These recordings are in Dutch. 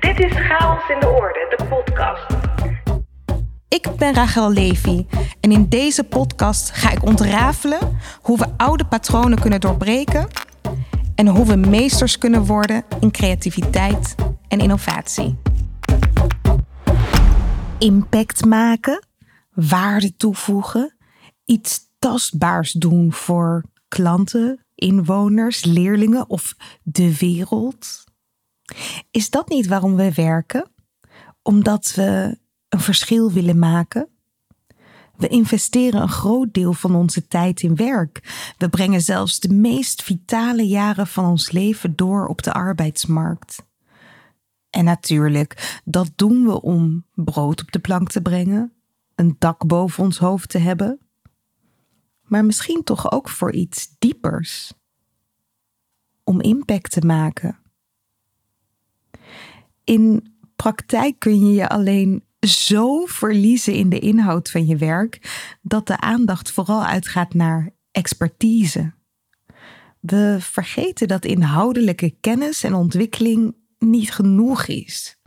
Dit is Chaos in de Orde, de podcast. Ik ben Rachel Levy en in deze podcast ga ik ontrafelen hoe we oude patronen kunnen doorbreken en hoe we meesters kunnen worden in creativiteit en innovatie. Impact maken, waarde toevoegen, iets tastbaars doen voor klanten, inwoners, leerlingen of de wereld. Is dat niet waarom we werken? Omdat we een verschil willen maken? We investeren een groot deel van onze tijd in werk. We brengen zelfs de meest vitale jaren van ons leven door op de arbeidsmarkt. En natuurlijk, dat doen we om brood op de plank te brengen, een dak boven ons hoofd te hebben, maar misschien toch ook voor iets diepers. Om impact te maken. In praktijk kun je je alleen zo verliezen in de inhoud van je werk dat de aandacht vooral uitgaat naar expertise. We vergeten dat inhoudelijke kennis en ontwikkeling niet genoeg is.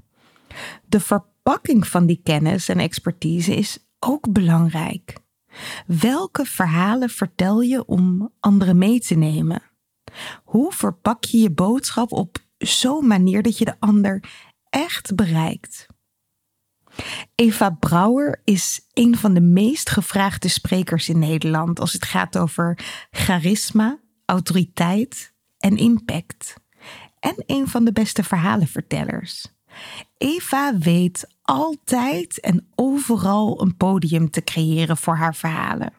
De verpakking van die kennis en expertise is ook belangrijk. Welke verhalen vertel je om anderen mee te nemen? Hoe verpak je je boodschap op zo'n manier dat je de ander echt bereikt? Eva Brouwer is een van de meest gevraagde sprekers in Nederland als het gaat over charisma, autoriteit en impact. En een van de beste verhalenvertellers. Eva weet altijd en overal een podium te creëren voor haar verhalen.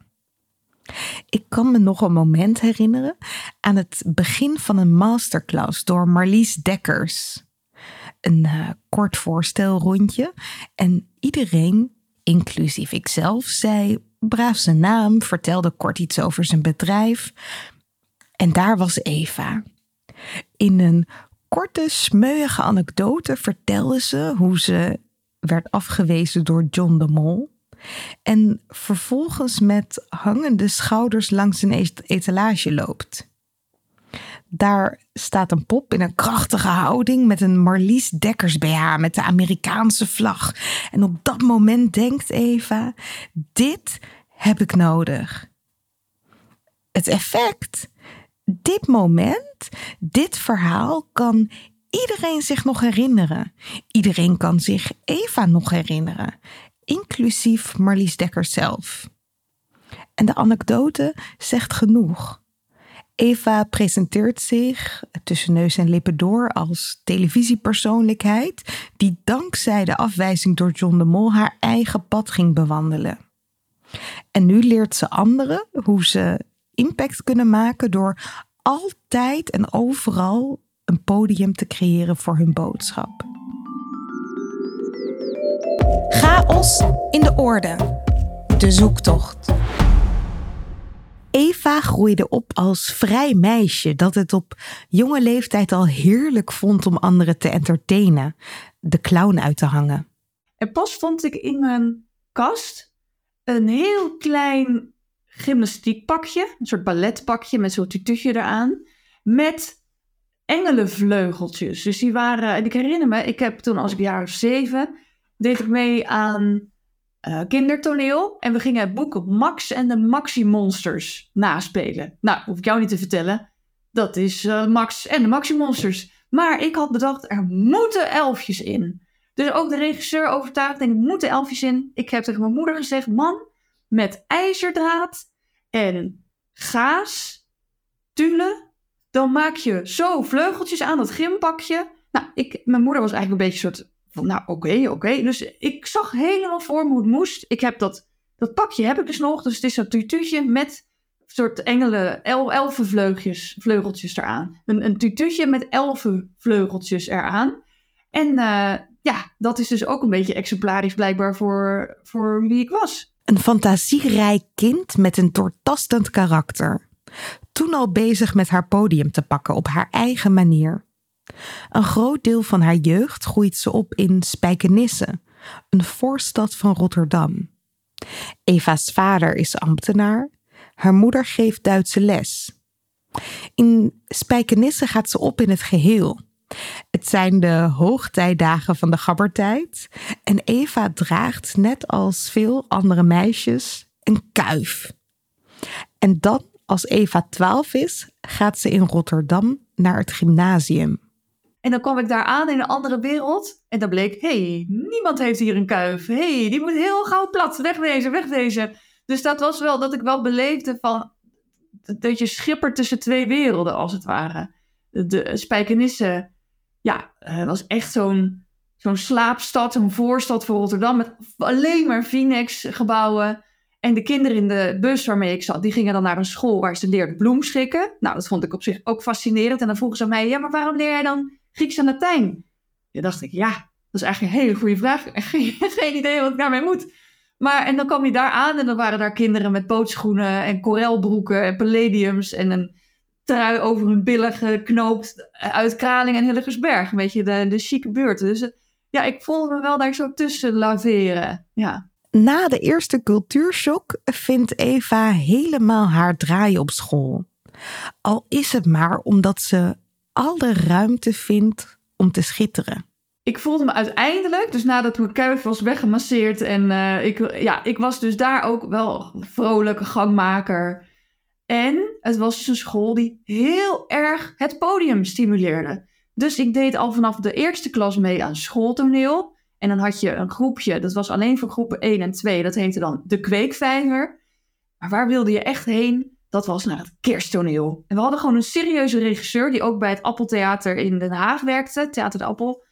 Ik kan me nog een moment herinneren aan het begin van een masterclass door Marlies Dekkers. Een uh, kort voorstelrondje en iedereen, inclusief ikzelf, zei braaf zijn naam, vertelde kort iets over zijn bedrijf. En daar was Eva. In een korte, smeuïge anekdote vertelde ze hoe ze werd afgewezen door John de Mol. En vervolgens met hangende schouders langs een etalage loopt. Daar staat een pop in een krachtige houding met een Marlies Dekkers BH met de Amerikaanse vlag. En op dat moment denkt Eva: dit heb ik nodig. Het effect, dit moment, dit verhaal kan iedereen zich nog herinneren. Iedereen kan zich Eva nog herinneren, inclusief Marlies Dekkers zelf. En de anekdote zegt genoeg. Eva presenteert zich tussen neus en lippen door als televisiepersoonlijkheid die dankzij de afwijzing door John de Mol haar eigen pad ging bewandelen. En nu leert ze anderen hoe ze impact kunnen maken door altijd en overal een podium te creëren voor hun boodschap. Chaos in de orde. De zoektocht. Eva groeide op als vrij meisje dat het op jonge leeftijd al heerlijk vond om anderen te entertainen, de clown uit te hangen. En pas vond ik in mijn kast een heel klein gymnastiekpakje, een soort balletpakje met zo'n tututje eraan, met engelenvleugeltjes. Dus die waren, en ik herinner me, ik heb toen als ik jaar zeven, deed ik mee aan uh, kindertoneel. En we gingen het boek Max en de Maxi Monsters naspelen. Nou, hoef ik jou niet te vertellen. Dat is uh, Max en de Maxi Monsters. Maar ik had bedacht, er moeten elfjes in. Dus ook de regisseur overtuigd, denk ik, moeten elfjes in. Ik heb tegen mijn moeder gezegd, man, met ijzerdraad en gaas, tulle, dan maak je zo vleugeltjes aan dat gympakje. Nou, ik, mijn moeder was eigenlijk een beetje een soort van, nou, oké, oké. Dus ik zag helemaal voor me hoe het moest. Ik heb dat, dat pakje heb ik dus nog. Dus het is een tutuutje met soort engelen, el, elfenvleugeltjes vleugeltjes eraan. Een, een tutuutje met elfenvleugeltjes eraan. En uh, ja, dat is dus ook een beetje exemplarisch blijkbaar voor, voor wie ik was. Een fantasierijk kind met een doortastend karakter. Toen al bezig met haar podium te pakken op haar eigen manier. Een groot deel van haar jeugd groeit ze op in Spijkenisse, een voorstad van Rotterdam. Eva's vader is ambtenaar, haar moeder geeft Duitse les. In Spijkenisse gaat ze op in het geheel. Het zijn de hoogtijdagen van de gabbertijd en Eva draagt, net als veel andere meisjes, een kuif. En dan, als Eva 12 is, gaat ze in Rotterdam naar het gymnasium. En dan kwam ik daar aan in een andere wereld. En dan bleek, hey, niemand heeft hier een kuif. Hey, die moet heel gauw plat. Wegwezen, wegwezen. Dus dat was wel dat ik wel beleefde van... Dat je schippert tussen twee werelden, als het ware. De Spijkenisse, ja, het was echt zo'n zo'n slaapstad, zo'n voorstad voor Rotterdam. Met alleen maar Phoenix-gebouwen. En de kinderen in de bus waarmee ik zat, die gingen dan naar een school waar ze leerden bloemschikken. Nou, dat vond ik op zich ook fascinerend. En dan vroegen ze mij, ja, maar waarom leer jij dan Grieks en Latijn? Ja, dacht ik, ja, dat is eigenlijk een hele goede vraag. Geen, geen idee wat ik daarmee moet. Maar, en dan kwam je daar aan en dan waren daar kinderen met bootschoenen en korelbroeken en palladiums en een trui over hun billen geknoopt uit Kraling en Hillegersberg. Een beetje de, de chique buurt. Dus eh, ja, ik voelde me wel daar zo tussen laveren. Ja. Na de eerste cultuurshock vindt Eva helemaal haar draai op school. Al is het maar omdat ze alle ruimte vindt om te schitteren. Ik voelde me uiteindelijk, dus nadat mijn kuif was weggemasseerd en uh, ik, ja, ik was dus daar ook wel vrolijke gangmaker. En het was dus een school die heel erg het podium stimuleerde. Dus ik deed al vanaf de eerste klas mee aan schooltoneel. En dan had je een groepje, dat was alleen voor groepen 1 en 2. Dat heette dan de Kweekvijver. Maar waar wilde je echt heen? Dat was naar het kersttoneel. En we hadden gewoon een serieuze regisseur die ook bij het Appeltheater in Den Haag werkte, Theater de Appel.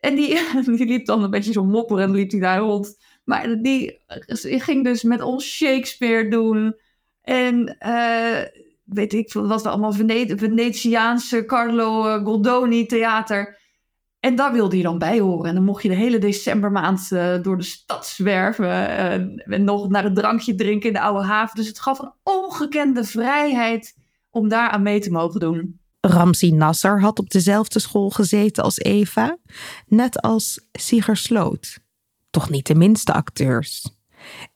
En die, die liep dan een beetje zo mopperend, liep hij daar rond. Maar die, ging dus met ons Shakespeare doen. En uh, weet ik wat we allemaal, Vene Venetiaanse Carlo eh, Goldoni theater. En daar wilde je dan bij horen. En dan mocht je de hele decembermaand uh, door de stad zwerven. Uh, en nog naar een drankje drinken in de oude haven. Dus het gaf een ongekende vrijheid om daar aan mee te mogen doen. Ramsi Nasser had op dezelfde school gezeten als Eva. Net als Siger Sloot. Toch niet de minste acteurs.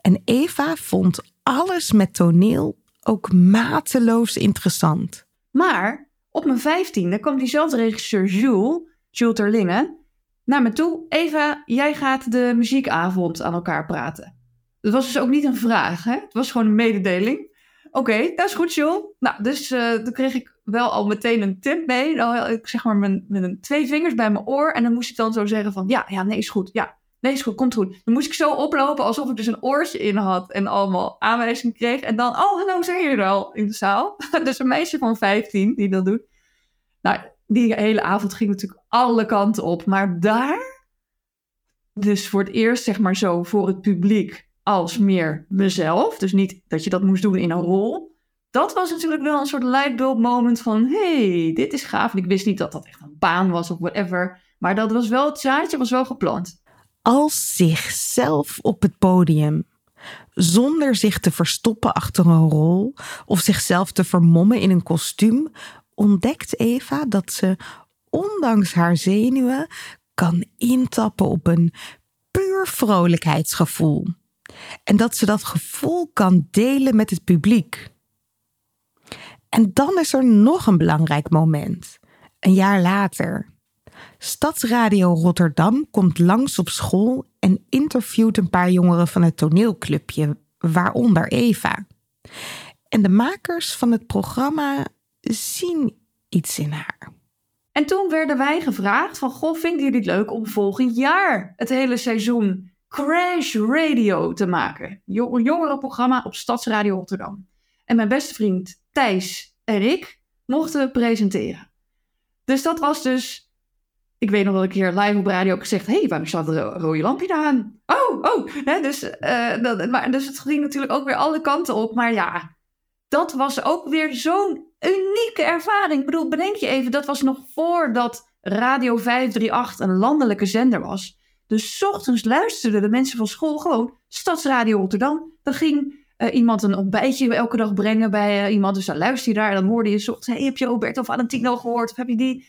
En Eva vond alles met toneel ook mateloos interessant. Maar op mijn vijftiende kwam diezelfde regisseur Jules, Jules Terlingen, naar me toe. Eva, jij gaat de muziekavond aan elkaar praten. Dat was dus ook niet een vraag, hè? het was gewoon een mededeling. Oké, dat is goed, Jules. Nou, dus uh, toen kreeg ik wel al meteen een tip mee. Nou, ik zeg maar met, met twee vingers bij mijn oor. En dan moest ik dan zo zeggen van, ja, ja, nee, is goed. Ja, Nee, is goed, komt goed. Dan moest ik zo oplopen alsof ik dus een oortje in had en allemaal aanwijzingen kreeg. En dan, oh, hallo, zijn jullie er al in de zaal? dus een meisje van 15 die dat doet. Nou, die hele avond ging natuurlijk alle kanten op. Maar daar, dus voor het eerst zeg maar zo voor het publiek als meer mezelf. Dus niet dat je dat moest doen in een rol. Dat was natuurlijk wel een soort lightbulb moment van, hey, dit is gaaf. En ik wist niet dat dat echt een baan was of whatever. Maar dat was wel, het zaadje was wel geplant als zichzelf op het podium. Zonder zich te verstoppen achter een rol of zichzelf te vermommen in een kostuum, ontdekt Eva dat ze, ondanks haar zenuwen, kan intappen op een puur vrolijkheidsgevoel. En dat ze dat gevoel kan delen met het publiek. En dan is er nog een belangrijk moment. Een jaar later. Stadsradio Rotterdam komt langs op school en interviewt een paar jongeren van het toneelclubje, waaronder Eva. En de makers van het programma zien iets in haar. En toen werden wij gevraagd van, goh, vinden jullie het leuk om volgend jaar het hele seizoen Crash Radio te maken? Een jongerenprogramma op Stadsradio Rotterdam. En mijn beste vriend Thijs en ik mochten presenteren. Dus dat was dus ik weet nog wel een keer live op radio ook gezegd: hé, hey, waarom staat er een rode lampje aan? Oh, oh. Dus, uh, dat, maar, dus het ging natuurlijk ook weer alle kanten op. Maar ja, dat was ook weer zo'n unieke ervaring. Ik bedoel, bedenk je even, dat was nog voordat Radio 538 een landelijke zender was. Dus ochtends luisterden de mensen van school gewoon Stadsradio Rotterdam. Dan ging uh, iemand een ontbijtje elke dag brengen bij uh, iemand. Dus dan luister je daar en dan hoorde je ochtends... hey, heb je Roberto Valentino gehoord? Of heb je die?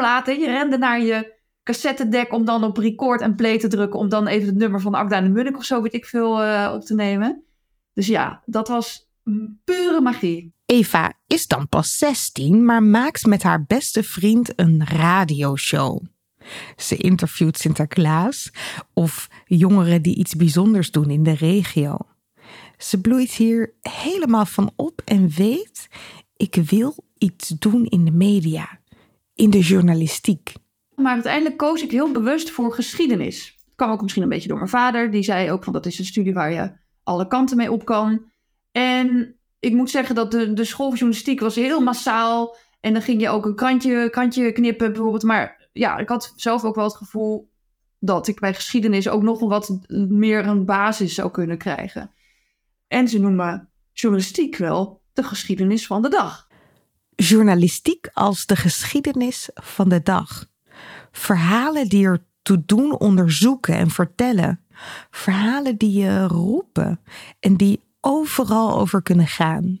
platen. Je rende naar je cassettedek om dan op record en play te drukken. Om dan even het nummer van Agda de Munnik of zo, weet ik veel, uh, op te nemen. Dus ja, dat was pure magie. Eva is dan pas 16, maar maakt met haar beste vriend een radioshow. Ze interviewt Sinterklaas of jongeren die iets bijzonders doen in de regio. Ze bloeit hier helemaal van op en weet: ik wil iets doen in de media, in de journalistiek. Maar uiteindelijk koos ik heel bewust voor geschiedenis. Dat kwam ook misschien een beetje door mijn vader. Die zei ook van dat is een studie waar je alle kanten mee op kan. En ik moet zeggen dat de, de school van journalistiek was heel massaal. En dan ging je ook een krantje, krantje knippen bijvoorbeeld. Maar ja, ik had zelf ook wel het gevoel dat ik bij geschiedenis ook nog wat meer een basis zou kunnen krijgen. En ze noemen journalistiek wel de geschiedenis van de dag. Journalistiek als de geschiedenis van de dag. Verhalen die ertoe doen onderzoeken en vertellen. Verhalen die je roepen en die overal over kunnen gaan.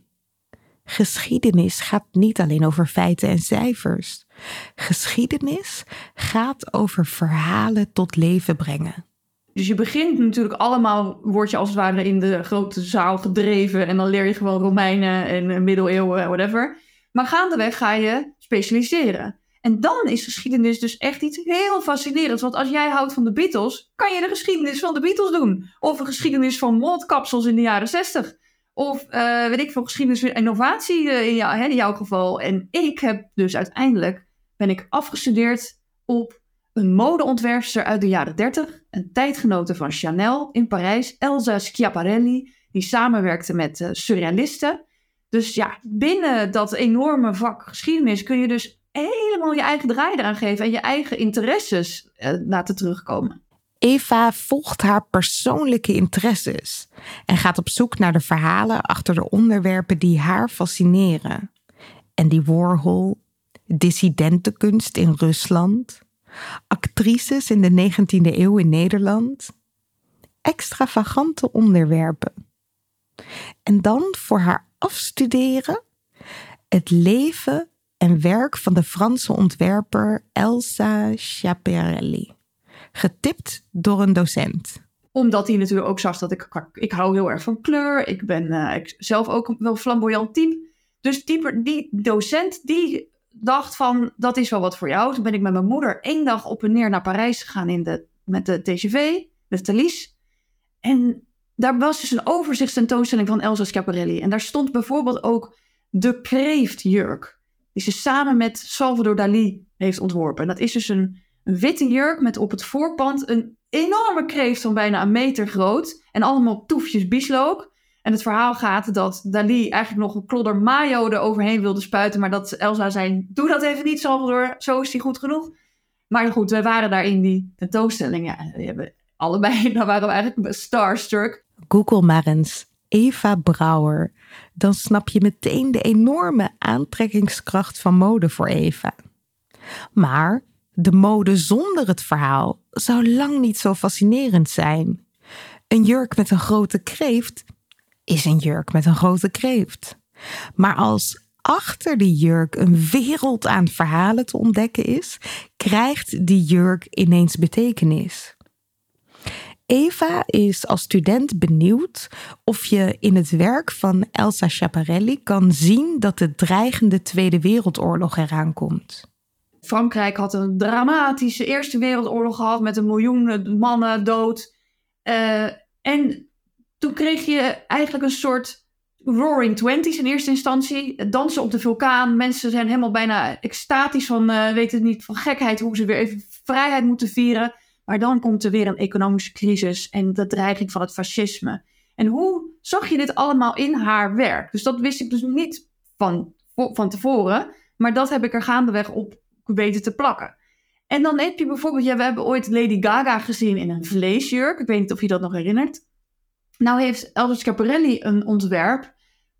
Geschiedenis gaat niet alleen over feiten en cijfers. Geschiedenis gaat over verhalen tot leven brengen. Dus je begint natuurlijk allemaal, word je als het ware in de grote zaal gedreven. En dan leer je gewoon Romeinen en middeleeuwen, whatever. Maar gaandeweg ga je specialiseren. En dan is geschiedenis dus echt iets heel fascinerends. Want als jij houdt van de Beatles, kan je de geschiedenis van de Beatles doen. Of een geschiedenis van mondkapsels in de jaren 60. Of uh, weet ik veel, geschiedenis van innovatie uh, in, hè, in jouw geval. En ik heb dus uiteindelijk, ben ik afgestudeerd op een modeontwerpster uit de jaren 30. Een tijdgenote van Chanel in Parijs, Elsa Schiaparelli. Die samenwerkte met uh, surrealisten. Dus ja, binnen dat enorme vak geschiedenis kun je dus helemaal je eigen draai eraan geven en je eigen interesses uh, laten terugkomen. Eva volgt haar persoonlijke interesses en gaat op zoek naar de verhalen achter de onderwerpen die haar fascineren. En die Warhol, dissidentenkunst in Rusland, actrices in de 19e eeuw in Nederland, extravagante onderwerpen. En dan voor haar afstuderen het leven en werk van de Franse ontwerper Elsa Schiaparelli. Getipt door een docent. Omdat hij natuurlijk ook zag dat ik, ik hou heel erg van kleur. Ik ben uh, zelf ook wel flamboyant type. Dus die, die docent die dacht van, dat is wel wat voor jou. Toen ben ik met mijn moeder één dag op en neer naar Parijs gegaan in de, met de TGV, de Thalys. En daar was dus een overzichtstentoonstelling van Elsa Schiaparelli. En daar stond bijvoorbeeld ook de kreeftjurk die ze samen met Salvador Dali heeft ontworpen. En dat is dus een, witte jurk met op het voorpand een enorme kreeft van bijna een meter groot. En allemaal toefjes bieslook. En het verhaal gaat dat Dali eigenlijk nog een klodder mayo eroverheen wilde spuiten. Maar dat Elsa zei, doe dat even niet Salvador, zo is die goed genoeg. Maar goed, wij waren daar in die tentoonstelling. Ja, die hebben allebei, daar waren we eigenlijk starstruck. Google maar eens Eva Brouwer, dan snap je meteen de enorme aantrekkingskracht van mode voor Eva. Maar de mode zonder het verhaal zou lang niet zo fascinerend zijn. Een jurk met een grote kreeft is een jurk met een grote kreeft. Maar als achter die jurk een wereld aan verhalen te ontdekken is, krijgt die jurk ineens betekenis. Eva is als student benieuwd of je in het werk van Elsa Schiaparelli kan zien dat de dreigende Tweede Wereldoorlog eraan komt. Frankrijk had een dramatische Eerste Wereldoorlog gehad met een miljoen mannen dood. Uh, en toen kreeg je eigenlijk een soort Roaring Twenties in eerste instantie. Dansen op de vulkaan. Mensen zijn helemaal bijna extatisch van, uh, weten niet, van gekheid hoe ze weer even vrijheid moeten vieren. Maar dan komt er weer een economische crisis en de dreiging van het fascisme. En hoe zag je dit allemaal in haar werk? Dus dat wist ik dus niet van, van tevoren. Maar dat heb ik er gaandeweg op weten te plakken. En dan heb je bijvoorbeeld, ja, we hebben ooit Lady Gaga gezien in een vleesjurk. Ik weet niet of je dat nog herinnert. Nou heeft Elvis Schiaparelli een ontwerp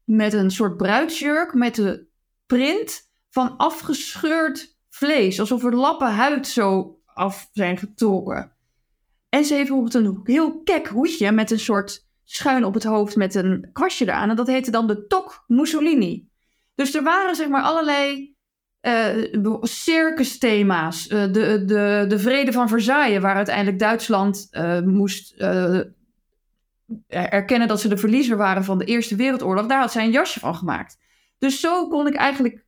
met een soort bruidsjurk met de print van afgescheurd vlees. Alsof er lappen huid zo af zijn getrokken. En ze heeft bijvoorbeeld een heel kek hoedje met een soort schuin op het hoofd met een kwastje eraan. En dat heette dan de Tok Mussolini. Dus er waren zeg maar allerlei uh, circus-thema's. Uh, de, de, de vrede van Versailles, waar uiteindelijk Duitsland uh, moest erkennen dat ze de verliezer waren van de Eerste Wereldoorlog. Daar had zij een jasje van gemaakt. Dus zo kon ik eigenlijk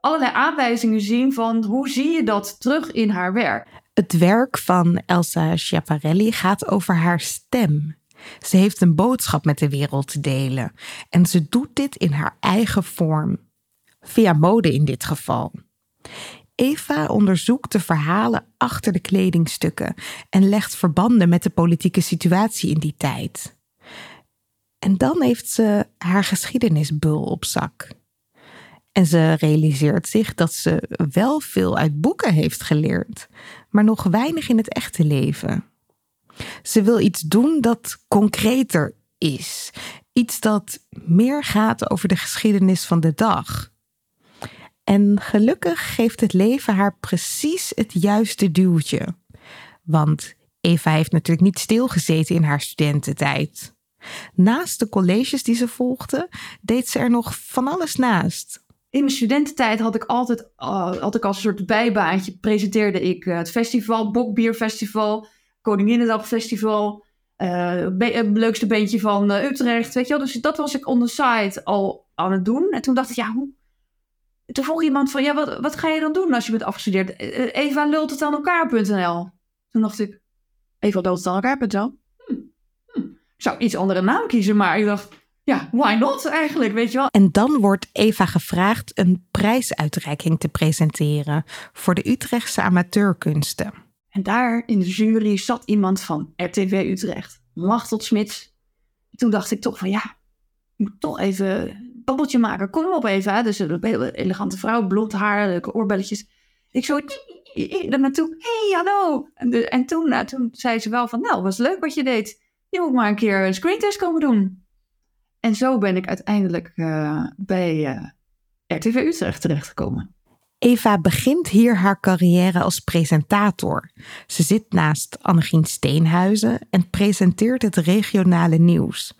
allerlei aanwijzingen zien van hoe zie je dat terug in haar werk. Het werk van Elsa Schiaparelli gaat over haar stem. Ze heeft een boodschap met de wereld te delen en ze doet dit in haar eigen vorm. Via mode in dit geval. Eva onderzoekt de verhalen achter de kledingstukken en legt verbanden met de politieke situatie in die tijd. En dan heeft ze haar geschiedenisbul op zak. En ze realiseert zich dat ze wel veel uit boeken heeft geleerd, maar nog weinig in het echte leven. Ze wil iets doen dat concreter is, iets dat meer gaat over de geschiedenis van de dag. En gelukkig geeft het leven haar precies het juiste duwtje. Want Eva heeft natuurlijk niet stilgezeten in haar studententijd. Naast de colleges die ze volgde, deed ze er nog van alles naast. In mijn studententijd had ik altijd uh, had ik als soort bijbaantje presenteerde ik uh, het festival, Bokbierfestival, Koninginnedagfestival, uh, het leukste beentje van Utrecht, weet je wel. Dus dat was ik on the side al aan het doen. En toen dacht ik, ja, hoe... Toen vroeg iemand van, ja, wat, ga je dan doen als je bent afgestudeerd? Eva lult aan elkaar.nl. Toen dacht ik, Eva lult het aan elkaar.nl? Hm, hm. Ik zou iets andere naam kiezen, maar ik dacht, ja, why not eigenlijk, weet je wel. En dan wordt Eva gevraagd een prijsuitreiking te presenteren voor de Utrechtse amateurkunsten. En daar in de jury zat iemand van RTV Utrecht, Machtel Smits. Toen dacht ik toch van ja, ik moet toch even een babbeltje maken. Kom op even. Dus een hele elegante vrouw, blond haar, leuke oorbelletjes. Ik zo er naartoe. hey, hallo. En, de, en toen, nou, toen zei ze wel van, nou, was leuk wat je deed. Je moet maar een keer een screentest komen doen. En zo ben ik uiteindelijk uh, bij uh, RTV Utrecht terechtgekomen. Eva begint hier haar carrière als presentator. Ze zit naast Annegien Steenhuizen en presenteert het regionale nieuws.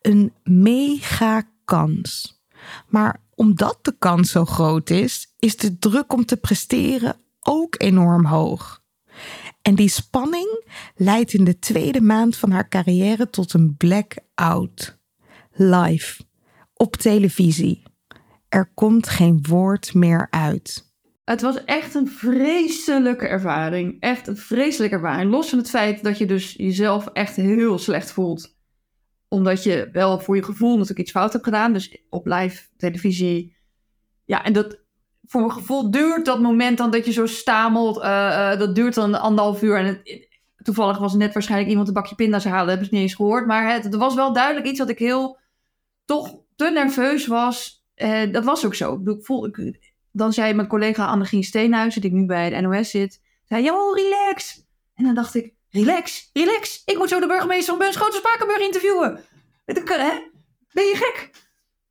Een mega kans. Maar omdat de kans zo groot is, is de druk om te presteren ook enorm hoog. En die spanning leidt in de tweede maand van haar carrière tot een blackout live, op televisie. Er komt geen woord meer uit. Het was echt een vreselijke ervaring. Echt een vreselijke ervaring. Los van het feit dat je dus jezelf echt heel slecht voelt. Omdat je wel voor je gevoel natuurlijk iets fout hebt gedaan. Dus op live televisie. Ja, en dat voor mijn gevoel duurt dat moment dan dat je zo stamelt. Uh, uh, dat duurt dan anderhalf uur. En toevallig was net waarschijnlijk iemand een bakje pinda's halen. Hebben ze niet eens gehoord. Maar het, er was wel duidelijk iets wat ik heel toch te nerveus was. Uh, dat was ook zo. Ik voel, ik, dan zei mijn collega Annegien Steenhuizen, die nu bij de NOS zit, zei, joh, relax. En dan dacht ik, relax, relax. Ik moet zo de burgemeester van Bunschoten Spakenburg interviewen. Hè? Ben je gek?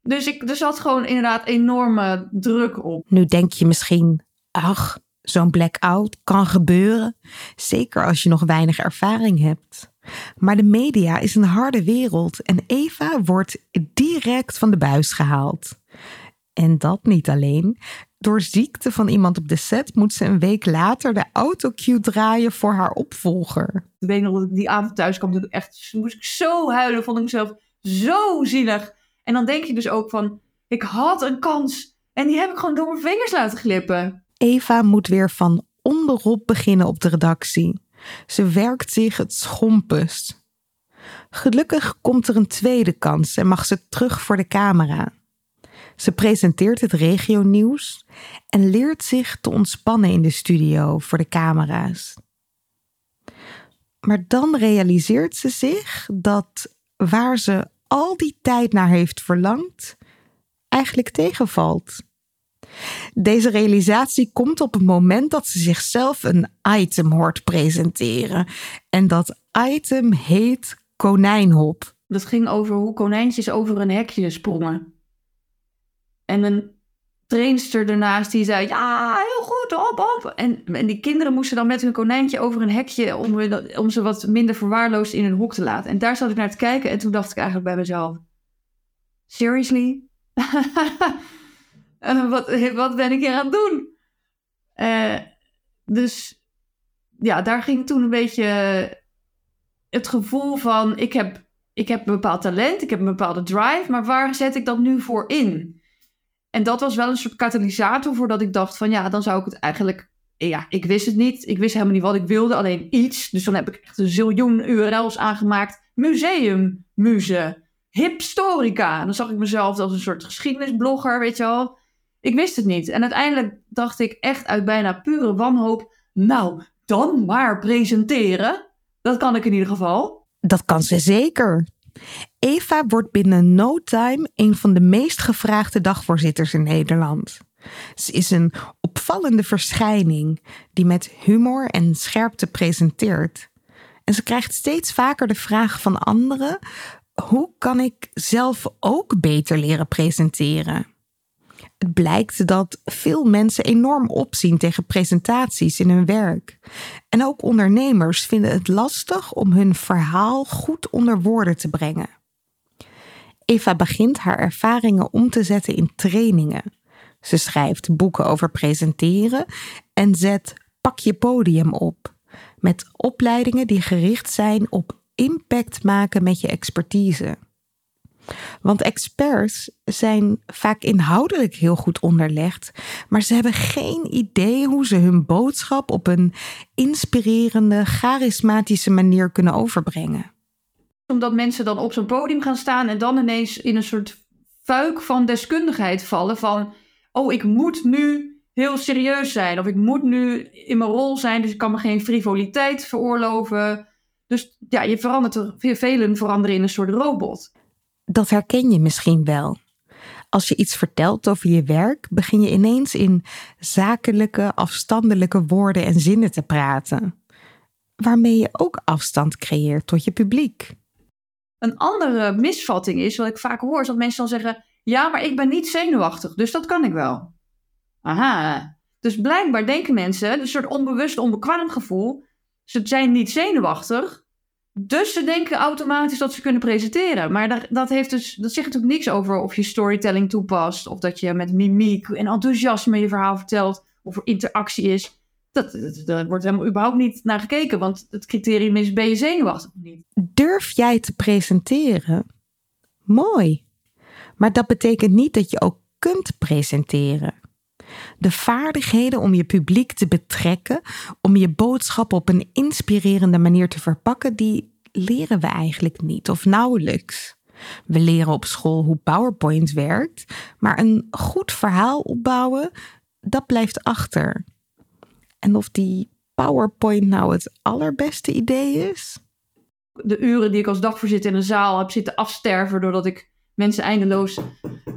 Dus ik, er zat gewoon inderdaad enorme druk op. Nu denk je misschien, ach, zo'n blackout kan gebeuren. Zeker als je nog weinig ervaring hebt. Maar de media is een harde wereld en Eva wordt direct van de buis gehaald. En dat niet alleen. Door ziekte van iemand op de set moet ze een week later de autocue draaien voor haar opvolger. Ik weet nog dat ik die avond thuis kwam, echt, moest ik zo huilen, vond ik mezelf zo zielig. En dan denk je dus ook van, ik had een kans en die heb ik gewoon door mijn vingers laten glippen. Eva moet weer van onderop beginnen op de redactie. Ze werkt zich het schompus. Gelukkig komt er een tweede kans en mag ze terug voor de camera. Ze presenteert het regionieuws en leert zich te ontspannen in de studio voor de camera's. Maar dan realiseert ze zich dat waar ze al die tijd naar heeft verlangd, eigenlijk tegenvalt. Deze realisatie komt op het moment dat ze zichzelf een item hoort presenteren. En dat item heet konijnhop. Dat ging over hoe konijntjes over een hekje sprongen. En een trainster ernaast die zei: Ja, heel goed, op, op. En, en die kinderen moesten dan met hun konijntje over een hekje om, om ze wat minder verwaarloosd in hun hok te laten. En daar zat ik naar te kijken en toen dacht ik eigenlijk bij mezelf: Seriously? wat, wat ben ik hier aan het doen? Uh, dus ja, daar ging toen een beetje het gevoel van: ik heb, ik heb een bepaald talent, ik heb een bepaalde drive, maar waar zet ik dat nu voor in? En dat was wel een soort katalysator voordat ik dacht van ja, dan zou ik het eigenlijk ja, ik wist het niet. Ik wist helemaal niet wat ik wilde, alleen iets. Dus dan heb ik echt een ziljoen URL's aangemaakt. Museum, muze, hipstorica. En dan zag ik mezelf als een soort geschiedenisblogger, weet je wel. Ik wist het niet. En uiteindelijk dacht ik echt uit bijna pure wanhoop... Nou, dan maar presenteren. Dat kan ik in ieder geval. Dat kan ze zeker. Eva wordt binnen no time een van de meest gevraagde dagvoorzitters in Nederland. Ze is een opvallende verschijning die met humor en scherpte presenteert. En ze krijgt steeds vaker de vraag van anderen: hoe kan ik zelf ook beter leren presenteren? Het blijkt dat veel mensen enorm opzien tegen presentaties in hun werk. En ook ondernemers vinden het lastig om hun verhaal goed onder woorden te brengen. Eva begint haar ervaringen om te zetten in trainingen. Ze schrijft boeken over presenteren en zet Pak je podium op. Met opleidingen die gericht zijn op impact maken met je expertise. Want experts zijn vaak inhoudelijk heel goed onderlegd, maar ze hebben geen idee hoe ze hun boodschap op een inspirerende, charismatische manier kunnen overbrengen. Omdat mensen dan op zo'n podium gaan staan en dan ineens in een soort fuik van deskundigheid vallen van oh, ik moet nu heel serieus zijn. Of ik moet nu in mijn rol zijn, dus ik kan me geen frivoliteit veroorloven. Dus ja, je verandert er, velen veranderen in een soort robot. Dat herken je misschien wel. Als je iets vertelt over je werk, begin je ineens in zakelijke, afstandelijke woorden en zinnen te praten. Waarmee je ook afstand creëert tot je publiek. Een andere misvatting is, wat ik vaak hoor, is dat mensen dan zeggen: Ja, maar ik ben niet zenuwachtig, dus dat kan ik wel. Aha. Dus blijkbaar denken mensen, een soort onbewust onbekwaam gevoel, ze zijn niet zenuwachtig, dus ze denken automatisch dat ze kunnen presenteren. Maar dat, dat, heeft dus, dat zegt natuurlijk niks over of je storytelling toepast, of dat je met mimiek en enthousiasme je verhaal vertelt, of er interactie is. Dat, dat, wordt helemaal überhaupt niet naar gekeken, want het criterium is: ben je zenuwachtig of niet? Durf jij te presenteren? Mooi. Maar dat betekent niet dat je ook kunt presenteren. De vaardigheden om je publiek te betrekken, om je boodschap op een inspirerende manier te verpakken, die leren we eigenlijk niet of nauwelijks. We leren op school hoe PowerPoint werkt, maar een goed verhaal opbouwen, dat blijft achter. En of die PowerPoint nou het allerbeste idee is? De uren die ik als dagvoorzitter in een zaal heb zitten afsterven doordat ik mensen eindeloos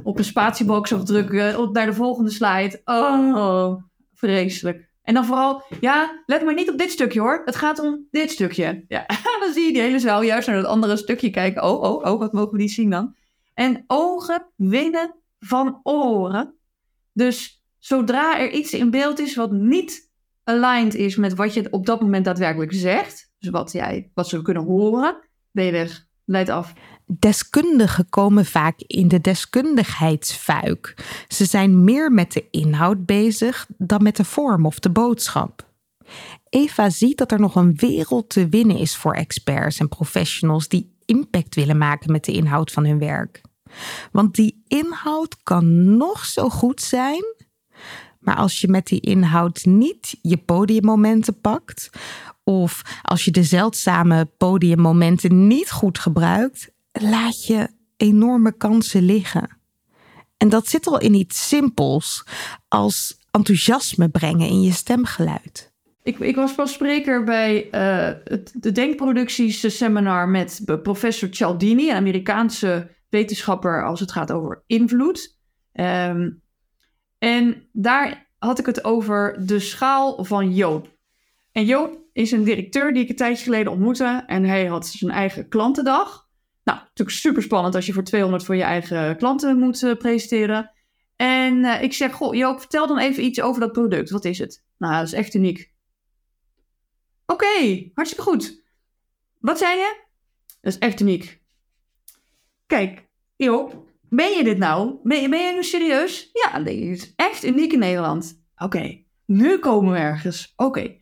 op een spatiebalk zag drukken naar de volgende slide. Oh, vreselijk. En dan vooral, ja, let maar niet op dit stukje hoor. Het gaat om dit stukje. Ja, dan zie je die hele zaal juist naar dat andere stukje kijken. Oh, oh, oh, wat mogen we niet zien dan? En ogen winnen van oren. Dus zodra er iets in beeld is wat niet aligned is met wat je op dat moment daadwerkelijk zegt, dus wat, jij, wat ze kunnen horen, ben je weg. Leid af. Deskundigen komen vaak in de deskundigheidsfuik. Ze zijn meer met de inhoud bezig dan met de vorm of de boodschap. Eva ziet dat er nog een wereld te winnen is voor experts en professionals die impact willen maken met de inhoud van hun werk. Want die inhoud kan nog zo goed zijn, maar als je met die inhoud niet je podiummomenten pakt, of als je de zeldzame podiummomenten niet goed gebruikt, laat je enorme kansen liggen. En dat zit al in iets simpels als enthousiasme brengen in je stemgeluid. Ik, ik was pas spreker bij uh, het, de Denkproducties seminar met professor Cialdini, een Amerikaanse wetenschapper als het gaat over invloed. Um, en daar had ik het over de schaal van Joop. En Joop is een directeur die ik een tijdje geleden ontmoette. En hij had zijn eigen klantendag. Nou, natuurlijk super spannend als je voor 200 voor je eigen klanten moet uh, presenteren. En uh, ik zeg, goh, Joop, vertel dan even iets over dat product. Wat is het? Nou, dat is echt uniek. Oké, hartstikke goed. Wat zei je? Dat is echt uniek. Kijk, Joop, ben je dit nou? Ben je, ben je nu serieus? Ja, dit is echt uniek in Nederland. Oké, nu komen we ergens. Oké.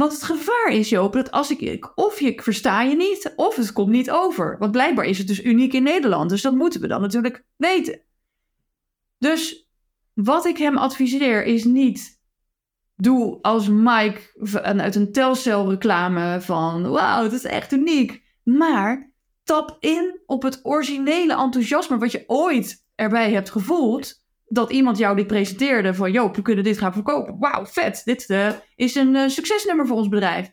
Want het gevaar is, Joop, dat als ik, of je versta je niet, of het komt niet over. Want blijkbaar is het dus uniek in Nederland. Dus dat moeten we dan natuurlijk weten. Dus wat ik hem adviseer is niet doe als Mike uit een telcel reclame van wauw, dat is echt uniek. Maar tap in op het originele enthousiasme wat je ooit erbij hebt gevoeld. Dat iemand jou dit presenteerde van Joop, we kunnen dit gaan verkopen. Wauw, vet, dit uh, is een uh, succesnummer voor ons bedrijf.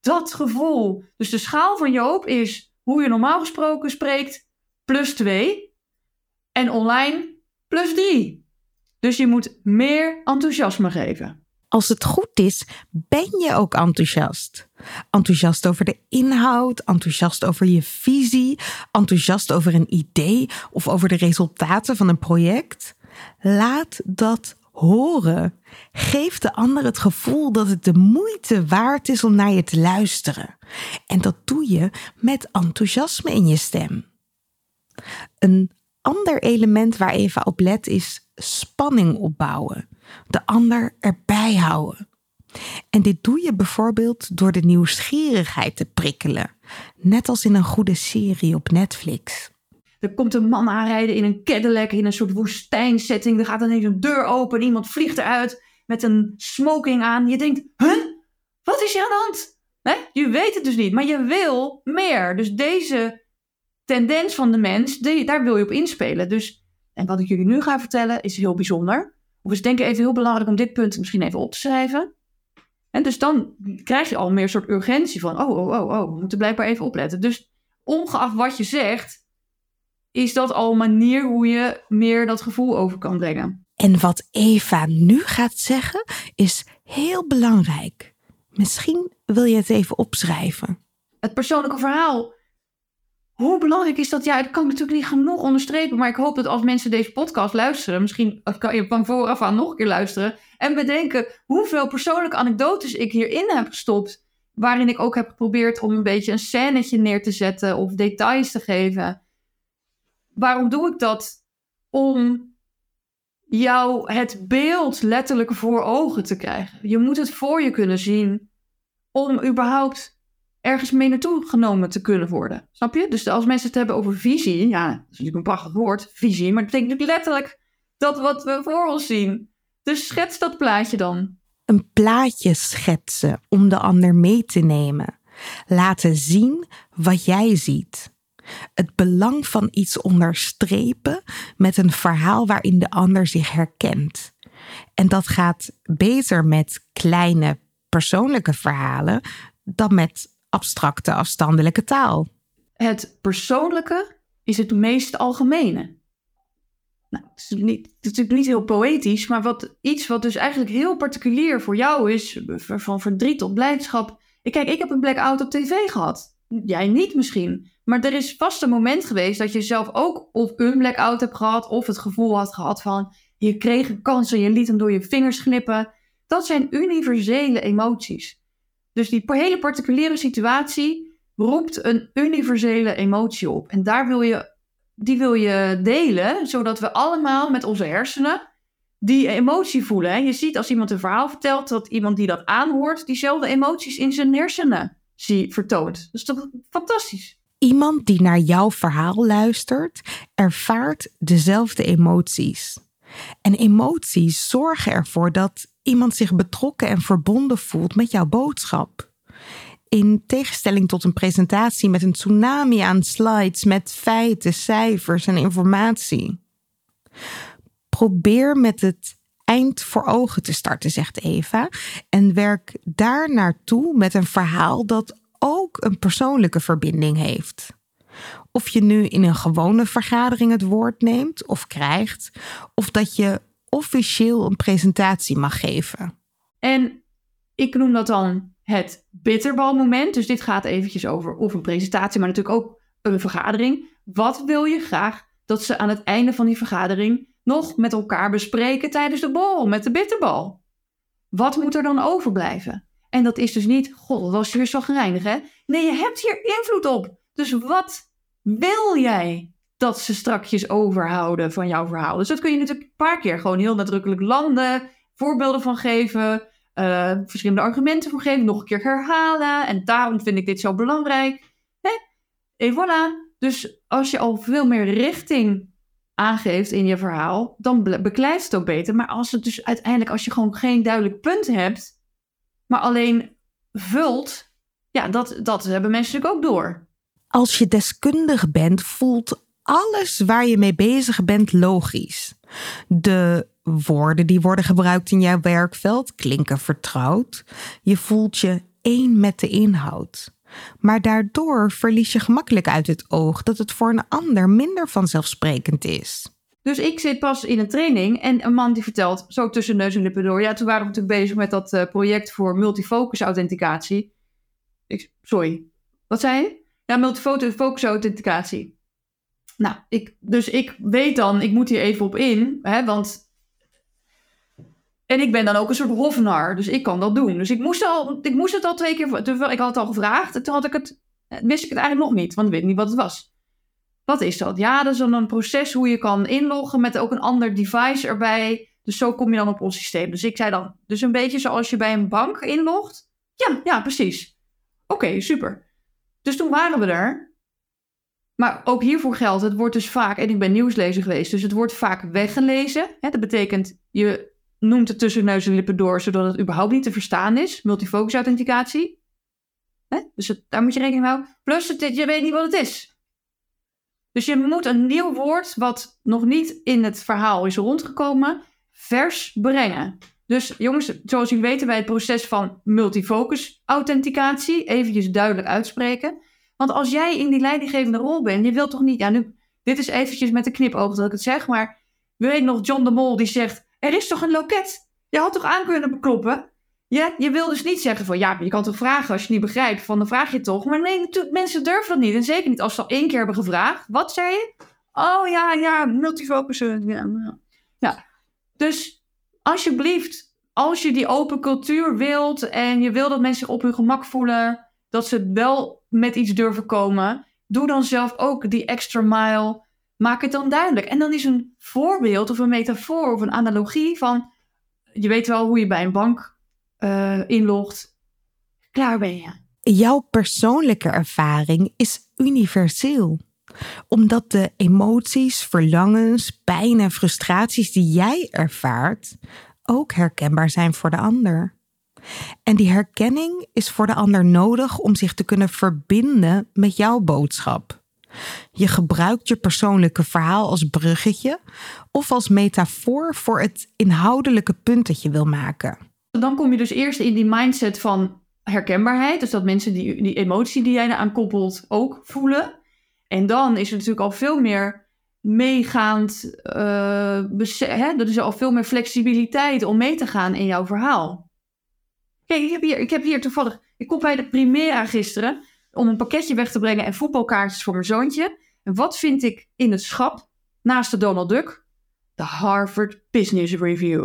Dat gevoel. Dus de schaal van Joop is hoe je normaal gesproken spreekt, plus 2. En online, plus 3. Dus je moet meer enthousiasme geven als het goed is, ben je ook enthousiast. Enthousiast over de inhoud, enthousiast over je visie, enthousiast over een idee of over de resultaten van een project. Laat dat horen. Geef de ander het gevoel dat het de moeite waard is om naar je te luisteren. En dat doe je met enthousiasme in je stem. Een ander element waar Eva op let is spanning opbouwen de ander erbij houden. En dit doe je bijvoorbeeld door de nieuwsgierigheid te prikkelen, net als in een goede serie op Netflix. Er komt een man aanrijden in een Cadillac in een soort woestijnsetting. Er gaat ineens een deur open, iemand vliegt eruit met een smoking aan. Je denkt, huh? Wat is hier aan de hand? Je weet het dus niet, maar je wil meer. Dus deze tendens van de mens, daar wil je op inspelen. Dus, en wat ik jullie nu ga vertellen is heel bijzonder. Of is denk ik even heel belangrijk om dit punt misschien even op te schrijven. En dus dan krijg je al meer een soort urgentie van, oh, oh, oh, oh, we moeten blijkbaar even opletten. Dus ongeacht wat je zegt, is dat al een manier hoe je meer dat gevoel over kan brengen. En wat Eva nu gaat zeggen, is heel belangrijk. Misschien wil je het even opschrijven. Het persoonlijke verhaal hoe belangrijk is dat? Ja, dat kan ik natuurlijk niet genoeg onderstrepen. Maar ik hoop dat als mensen deze podcast luisteren, misschien kan je van vooraf aan nog een keer luisteren. En bedenken hoeveel persoonlijke anekdotes ik hierin heb gestopt. Waarin ik ook heb geprobeerd om een beetje een scènetje neer te zetten of details te geven. Waarom doe ik dat? Om jou het beeld letterlijk voor ogen te krijgen. Je moet het voor je kunnen zien om überhaupt ergens mee naartoe genomen te kunnen worden. Snap je? Dus als mensen het hebben over visie, ja, dat is natuurlijk een prachtig woord, visie, maar het betekent natuurlijk letterlijk dat wat we voor ons zien. Dus schets dat plaatje dan. Een plaatje schetsen om de ander mee te nemen. Laten zien wat jij ziet. Het belang van iets onderstrepen met een verhaal waarin de ander zich herkent. En dat gaat beter met kleine persoonlijke verhalen dan met abstracte, afstandelijke taal. Het persoonlijke is het meest algemene. Nou, het, is niet, het is natuurlijk niet heel poëtisch, maar wat, iets wat dus eigenlijk heel particulier voor jou is, van verdriet tot blijdschap. Kijk, ik heb een blackout op tv gehad. Jij niet misschien. Maar er is vast een moment geweest dat je zelf ook of een blackout hebt gehad, of het gevoel had gehad van je kreeg een kans en je liet hem door je vingers glippen. Dat zijn universele emoties. Dus die hele particuliere situatie roept een universele emotie op. En daar wil je, die wil je delen, zodat we allemaal met onze hersenen die emotie voelen. Je ziet als iemand een verhaal vertelt, dat iemand die dat aanhoort, diezelfde emoties in zijn hersenen zie, vertoont. Dat is fantastisch? Iemand die naar jouw verhaal luistert, ervaart dezelfde emoties. En emoties zorgen ervoor dat iemand zich betrokken en verbonden voelt met jouw boodschap. In tegenstelling tot een presentatie met een tsunami aan slides met feiten, cijfers en informatie. Probeer met het eind voor ogen te starten, zegt Eva, en werk daar naartoe met een verhaal dat ook een persoonlijke verbinding heeft. Of je nu in een gewone vergadering het woord neemt of krijgt, of dat je officieel een presentatie mag geven. En ik noem dat dan het bitterbalmoment. Dus dit gaat eventjes over of een presentatie, maar natuurlijk ook een vergadering. Wat wil je graag dat ze aan het einde van die vergadering nog met elkaar bespreken tijdens de bol met de bitterbal? Wat moet er dan overblijven? En dat is dus niet, god, dat was weer zo gereinig, hè? Nee, je hebt hier invloed op. Dus wat wil jij dat ze strakjes overhouden van jouw verhaal. Dus dat kun je natuurlijk een paar keer gewoon heel nadrukkelijk landen, voorbeelden van geven, uh, verschillende argumenten voor geven, nog een keer herhalen. En daarom vind ik dit zo belangrijk. Hè? En voilà. Dus als je al veel meer richting aangeeft in je verhaal, dan beklijft het ook beter. Maar als het dus uiteindelijk, als je gewoon geen duidelijk punt hebt, maar alleen vult, ja, dat, dat hebben mensen natuurlijk ook door. Als je deskundig bent, voelt alles waar je mee bezig bent logisch. De woorden die worden gebruikt in jouw werkveld klinken vertrouwd. Je voelt je één met de inhoud. Maar daardoor verlies je gemakkelijk uit het oog dat het voor een ander minder vanzelfsprekend is. Dus ik zit pas in een training en een man die vertelt, zo tussen neus en lippen door. Ja, toen waren we natuurlijk bezig met dat eh, project voor multifocus authenticatie. Ik, sorry, wat zei je? Ja, multifocus authenticatie. Nou, ik, dus ik weet dan, ik moet hier even op in, hè, want... En ik ben dan ook een soort hofnar, dus ik kan dat doen. Dus ik moest, al, ik moest het al twee keer, ik had het al gevraagd. En toen had ik het, wist ik het eigenlijk nog niet, want ik weet niet wat het was. Wat is dat? Ja, dat is dan een proces hoe je kan inloggen met ook een ander device erbij. Dus zo kom je dan op ons systeem. Dus ik zei dan, dus een beetje zoals je bij een bank inlogt. Ja, ja, precies. Oké, super. Dus toen waren we er. Maar ook hiervoor geldt, het wordt dus vaak, en ik ben nieuwslezer geweest, dus het wordt vaak weggelezen. Hè, dat betekent, je noemt het tussen neus en lippen door, zodat het überhaupt niet te verstaan is. Multifocus authenticatie. Hè? Dus daar moet je rekening mee houden. Plus, het, je weet niet wat het is. Dus je moet een nieuw woord, wat nog niet in het verhaal is rondgekomen, vers brengen. Dus jongens, zoals jullie weten bij het proces van multifocus authenticatie, eventjes duidelijk uitspreken. Want als jij in die leidinggevende rol bent, je wilt toch niet, ja nu, dit is eventjes met een knipoog dat ik het zeg, maar we weten nog John de Mol die zegt, er is toch een loket? Je had toch aan kunnen bekloppen? Je wil dus niet zeggen van ja, je kan toch vragen als je niet begrijpt, van dan vraag je toch. Maar nee, mensen durven dat niet. En zeker niet als ze al één keer hebben gevraagd. Wat zei je? Oh ja, ja, multifocus. Ja, ja. ja. Dus alsjeblieft, als je die open cultuur wilt en je wil dat mensen op hun gemak voelen, dat ze wel met iets durven komen, doe dan zelf ook die extra mile. Maak het dan duidelijk. En dan is een voorbeeld of een metafoor of een analogie van, je weet wel hoe je bij een bank uh, inlogt, klaar ben je. Jouw persoonlijke ervaring is universeel. Omdat de emoties, verlangens, pijn en frustraties die jij ervaart ook herkenbaar zijn voor de ander. En die herkenning is voor de ander nodig om zich te kunnen verbinden met jouw boodschap. Je gebruikt je persoonlijke verhaal als bruggetje of als metafoor voor het inhoudelijke punt dat je wil maken. Dan kom je dus eerst in die mindset van herkenbaarheid. Dus dat mensen die, die emotie die jij eraan koppelt ook voelen. En dan is er natuurlijk al veel meer meegaand. Uh, hè? Er is al veel meer flexibiliteit om mee te gaan in jouw verhaal. Kijk, ik heb hier, ik heb hier toevallig. Ik kom bij de Primera gisteren om een pakketje weg te brengen en voetbalkaartjes voor mijn zoontje. En wat vind ik in het schap naast de Donald Duck? De Harvard Business Review.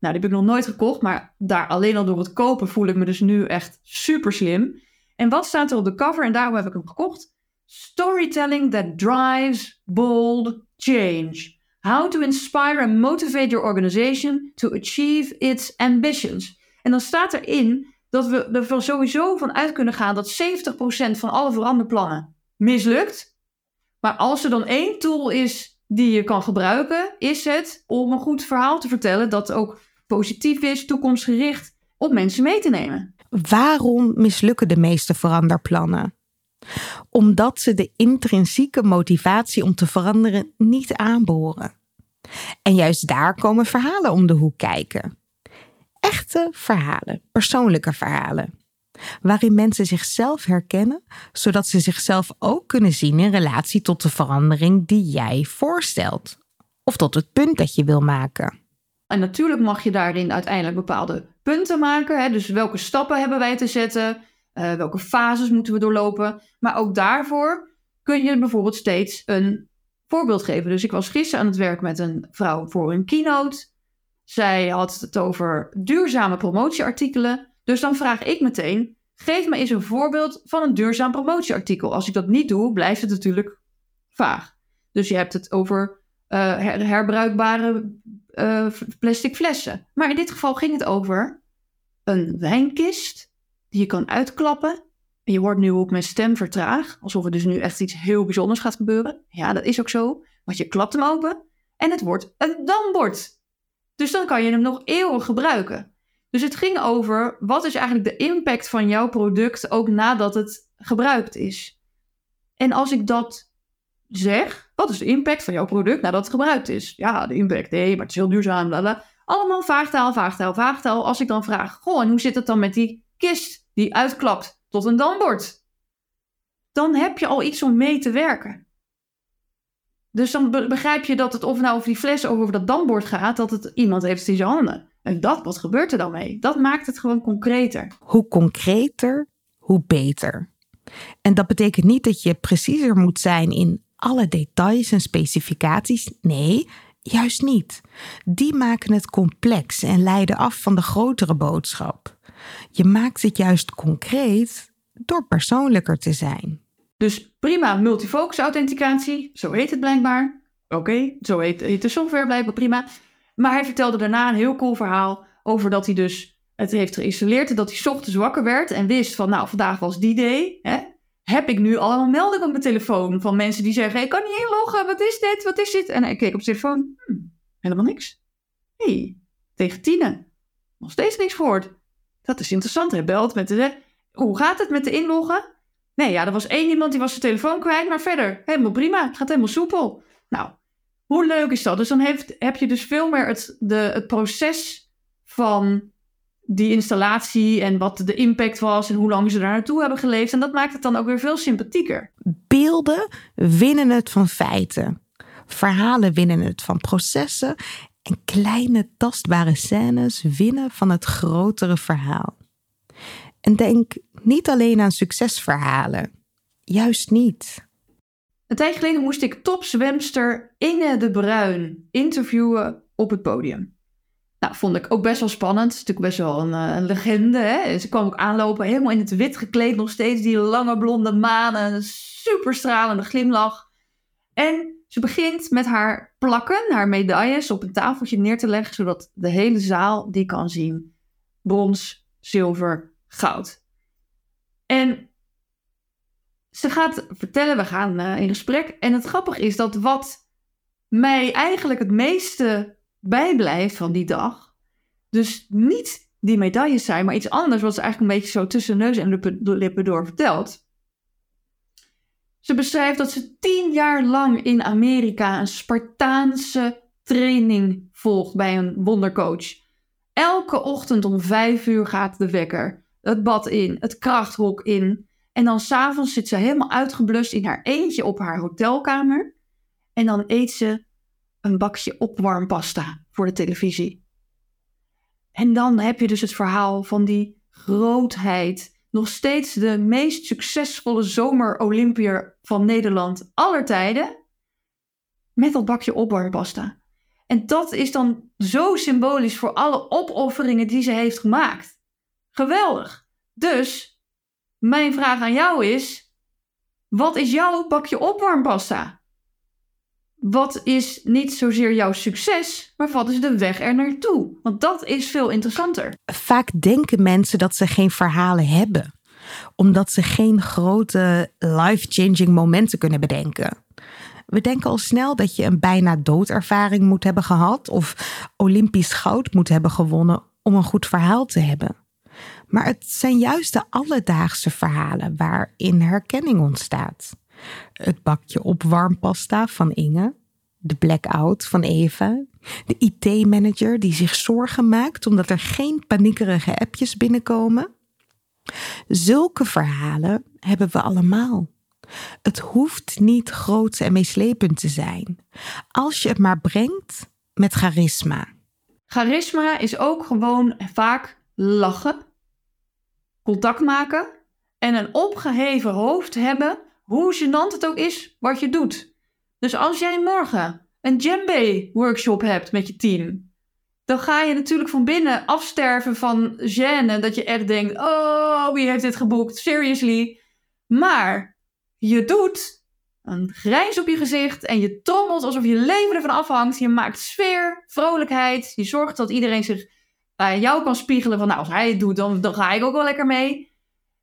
Nou, die heb ik nog nooit gekocht, maar daar alleen al door het kopen voel ik me dus nu echt super slim. En wat staat er op de cover? En daarom heb ik hem gekocht. Storytelling that drives bold change. How to inspire and motivate your organization to achieve its ambitions. En dan staat erin dat we er sowieso van uit kunnen gaan dat 70% van alle veranderplannen mislukt. Maar als er dan één tool is die je kan gebruiken, is het om een goed verhaal te vertellen dat ook positief is, toekomstgericht, op mensen mee te nemen. Waarom mislukken de meeste veranderplannen? Omdat ze de intrinsieke motivatie om te veranderen niet aanboren. En juist daar komen verhalen om de hoek kijken. Echte verhalen, persoonlijke verhalen. Waarin mensen zichzelf herkennen, zodat ze zichzelf ook kunnen zien in relatie tot de verandering die jij voorstelt. Of tot het punt dat je wil maken. En natuurlijk mag je daarin uiteindelijk bepaalde punten maken. Hè? Dus welke stappen hebben wij te zetten? Uh, welke fases moeten we doorlopen? Maar ook daarvoor kun je bijvoorbeeld steeds een voorbeeld geven. Dus ik was gisteren aan het werk met een vrouw voor een keynote. Zij had het over duurzame promotieartikelen. Dus dan vraag ik meteen: geef me eens een voorbeeld van een duurzaam promotieartikel. Als ik dat niet doe, blijft het natuurlijk vaag. Dus je hebt het over her herbruikbare uh, plastic flessen. Maar in dit geval ging het over een wijnkist die je kan uitklappen. En je wordt nu ook mijn stem vertraag, alsof er dus nu echt iets heel bijzonders gaat gebeuren. Ja, dat is ook zo. Want je klapt hem open en het wordt een dambord. Dus dan kan je hem nog eeuwig gebruiken. Dus het ging over wat is eigenlijk de impact van jouw product ook nadat het gebruikt is. En als ik dat zeg, wat is de impact van jouw product nadat het gebruikt is? Ja, de impact, nee, maar het is heel duurzaam. Bla Allemaal vaagtaal, vaagtaal, vaagtaal. Als ik dan vraag, goh, en hoe zit het dan met die kist die uitklapt tot een dambord? Dan heb je al iets om mee te werken. Dus dan begrijp je dat het of nou over die fles of over dat dambord gaat, dat het iemand heeft in zijn handen. En dat, wat gebeurt er dan mee? Dat maakt het gewoon concreter. Hoe concreter, hoe beter. En dat betekent niet dat je preciezer moet zijn in alle details en specificaties. Nee, juist niet. Die maken het complex en leiden af van de grotere boodschap. Je maakt het juist concreet door persoonlijker te zijn. Dus prima, multifocus authenticatie, zo heet het blijkbaar. Oké, zo heet, heet de software blijkbaar prima. Maar hij vertelde daarna een heel cool verhaal over dat hij dus het heeft geïnstalleerd en dat hij ochtends wakker werd en wist van nou, vandaag was die day. Hè? Heb ik nu allemaal meldingen op mijn telefoon van mensen die zeggen, ik kan niet inloggen, wat is dit, wat is dit? En hij keek op zijn telefoon, hm, helemaal niks. Hé, hey, tegen tienen, nog steeds niks gehoord. Dat is interessant, hij belt met de, hoe gaat het met de inloggen? Nee, ja, er was één iemand die was zijn telefoon kwijt, maar verder helemaal prima. Het gaat helemaal soepel. Nou, hoe leuk is dat? Dus dan heb je dus veel meer het, de, het proces van die installatie en wat de impact was en hoe lang ze daar naartoe hebben geleefd. En dat maakt het dan ook weer veel sympathieker. Beelden winnen het van feiten. Verhalen winnen het van processen. En kleine tastbare scènes winnen van het grotere verhaal. En denk niet alleen aan succesverhalen. Juist niet. Een tijd geleden moest ik topzwemster Inge de Bruin interviewen op het podium. Nou, vond ik ook best wel spannend. Het is natuurlijk best wel een, eh, een legende. Hè? Ze kwam ook aanlopen, helemaal in het wit gekleed, nog steeds die lange blonde manen, een super stralende glimlach. En ze begint met haar plakken, haar medailles, op een tafeltje neer te leggen, zodat de hele zaal die kan zien. Brons, zilver, goud. En ze gaat vertellen, we gaan uh, in gesprek. En het grappige is dat wat mij eigenlijk het meeste bijblijft van die dag, dus niet die medailles zijn, maar iets anders wat ze eigenlijk een beetje zo tussen neus en lippen, lippen door vertelt. Ze beschrijft dat ze tien jaar lang in Amerika een Spartaanse training volgt bij een wondercoach. Elke ochtend om vijf uur gaat de wekker het bad in, het krachthok in. En dan s'avonds zit ze helemaal uitgeblust in haar eentje op haar hotelkamer. En dan eet ze een bakje opwarmpasta voor de televisie. En dan heb je dus het verhaal van die grootheid. Nog steeds de meest succesvolle zomer-Olympiër van Nederland aller tijden. Met dat bakje opwarmpasta. En dat is dan zo symbolisch voor alle opofferingen die ze heeft gemaakt. Geweldig. Dus mijn vraag aan jou is: wat is jouw bakje opwarmpasta? Wat is niet zozeer jouw succes, maar wat is de weg er naartoe? Want dat is veel interessanter. Vaak denken mensen dat ze geen verhalen hebben, omdat ze geen grote life-changing momenten kunnen bedenken. We denken al snel dat je een bijna doodervaring moet hebben gehad of Olympisch goud moet hebben gewonnen om een goed verhaal te hebben. Maar het zijn juist de alledaagse verhalen waarin herkenning ontstaat. Het bakje opwarmpasta van Inge, de blackout van Eva, de IT-manager die zich zorgen maakt omdat er geen paniekerige appjes binnenkomen. Zulke verhalen hebben we allemaal. Het hoeft niet groot en meeslepend te zijn, als je het maar brengt met charisma. Charisma is ook gewoon vaak lachen contact maken en een opgeheven hoofd hebben, hoe gênant het ook is wat je doet. Dus als jij morgen een djembe workshop hebt met je team, dan ga je natuurlijk van binnen afsterven van gêne, dat je echt denkt, oh, wie heeft dit geboekt, seriously. Maar je doet een grijns op je gezicht en je trommelt alsof je leven ervan afhangt. Je maakt sfeer, vrolijkheid, je zorgt dat iedereen zich jou kan spiegelen van nou, als hij het doet, dan, dan ga ik ook wel lekker mee.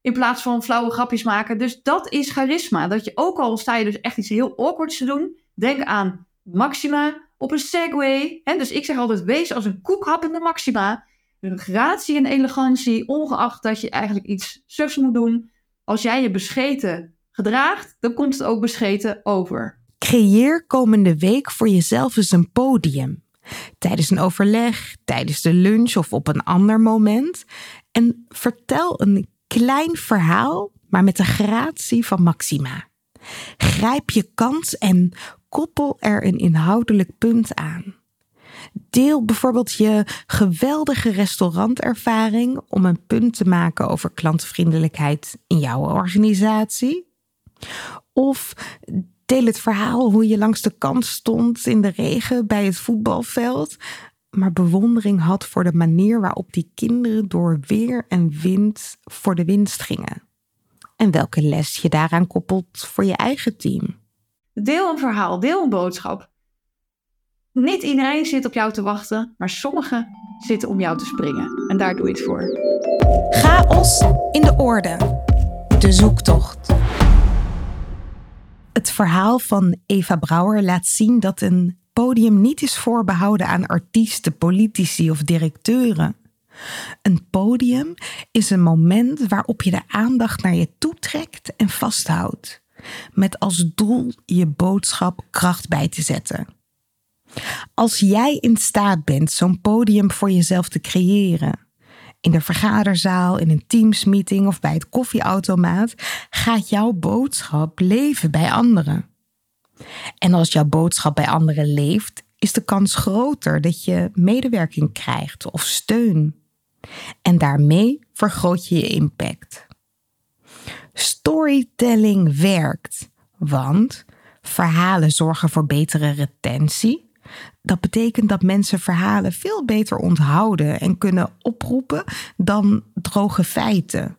In plaats van flauwe grapjes maken. Dus dat is charisma. Dat je ook al sta je dus echt iets heel awkwards te doen. Denk aan Maxima op een Segway. Dus ik zeg altijd, wees als een koekhappende maxima. Een gratie en elegantie, ongeacht dat je eigenlijk iets sufs moet doen. Als jij je bescheten gedraagt, dan komt het ook bescheten over. Creëer komende week voor jezelf eens een podium. Tijdens een overleg, tijdens de lunch of op een ander moment. En vertel een klein verhaal, maar met de gratie van Maxima. Grijp je kans en koppel er een inhoudelijk punt aan. Deel bijvoorbeeld je geweldige restaurantervaring om een punt te maken over klantvriendelijkheid in jouw organisatie. Of deel het verhaal hoe je langs de kant stond in de regen bij het voetbalveld, maar bewondering had voor de manier waarop die kinderen door weer en wind voor de winst gingen. En welke les je daaraan koppelt voor je eigen team. Deel een verhaal, deel een boodschap. Niet iedereen zit op jou te wachten, maar sommigen zitten om jou te springen. En daar doe je het voor. Chaos in de orde. De zoektocht. Het verhaal van Eva Brouwer laat zien dat een podium niet is voorbehouden aan artiesten, politici of directeuren. Een podium is een moment waarop je de aandacht naar je toe trekt en vasthoudt, met als doel je boodschap kracht bij te zetten. Als jij in staat bent zo'n podium voor jezelf te creëren, in de vergaderzaal, in een teamsmeeting of bij het koffieautomaat, gaat jouw boodschap leven bij anderen. En als jouw boodschap bij anderen leeft, is de kans groter dat je medewerking krijgt of steun. En daarmee vergroot je je impact. Storytelling werkt, want verhalen zorgen voor betere retentie. Dat betekent dat mensen verhalen veel beter onthouden en kunnen oproepen dan droge feiten.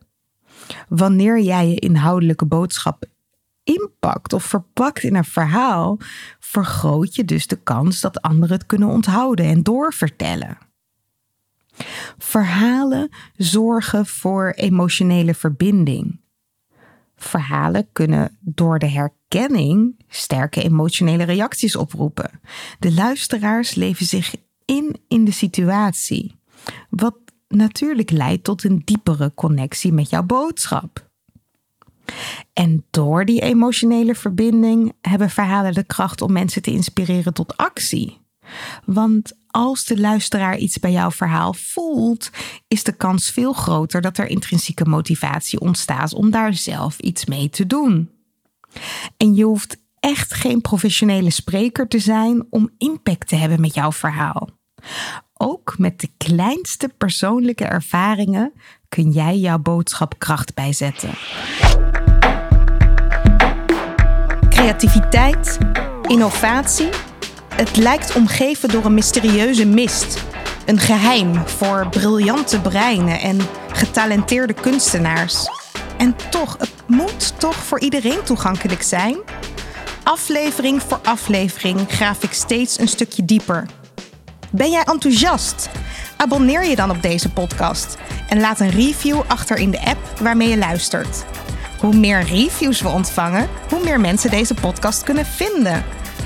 Wanneer jij je inhoudelijke boodschap inpakt of verpakt in een verhaal, vergroot je dus de kans dat anderen het kunnen onthouden en doorvertellen. Verhalen zorgen voor emotionele verbinding. Verhalen kunnen door de herkenning sterke emotionele reacties oproepen. De luisteraars leven zich in in de situatie, wat natuurlijk leidt tot een diepere connectie met jouw boodschap. En door die emotionele verbinding hebben verhalen de kracht om mensen te inspireren tot actie. Want als de luisteraar iets bij jouw verhaal voelt, is de kans veel groter dat er intrinsieke motivatie ontstaat om daar zelf iets mee te doen. En je hoeft echt geen professionele spreker te zijn om impact te hebben met jouw verhaal. Ook met de kleinste persoonlijke ervaringen kun jij jouw boodschap kracht bijzetten. Creativiteit, innovatie het lijkt omgeven door een mysterieuze mist. Een geheim voor briljante breinen en getalenteerde kunstenaars. En toch, het moet toch voor iedereen toegankelijk zijn? Aflevering voor aflevering graaf ik steeds een stukje dieper. Ben jij enthousiast? Abonneer je dan op deze podcast en laat een review achter in de app waarmee je luistert. Hoe meer reviews we ontvangen, hoe meer mensen deze podcast kunnen vinden.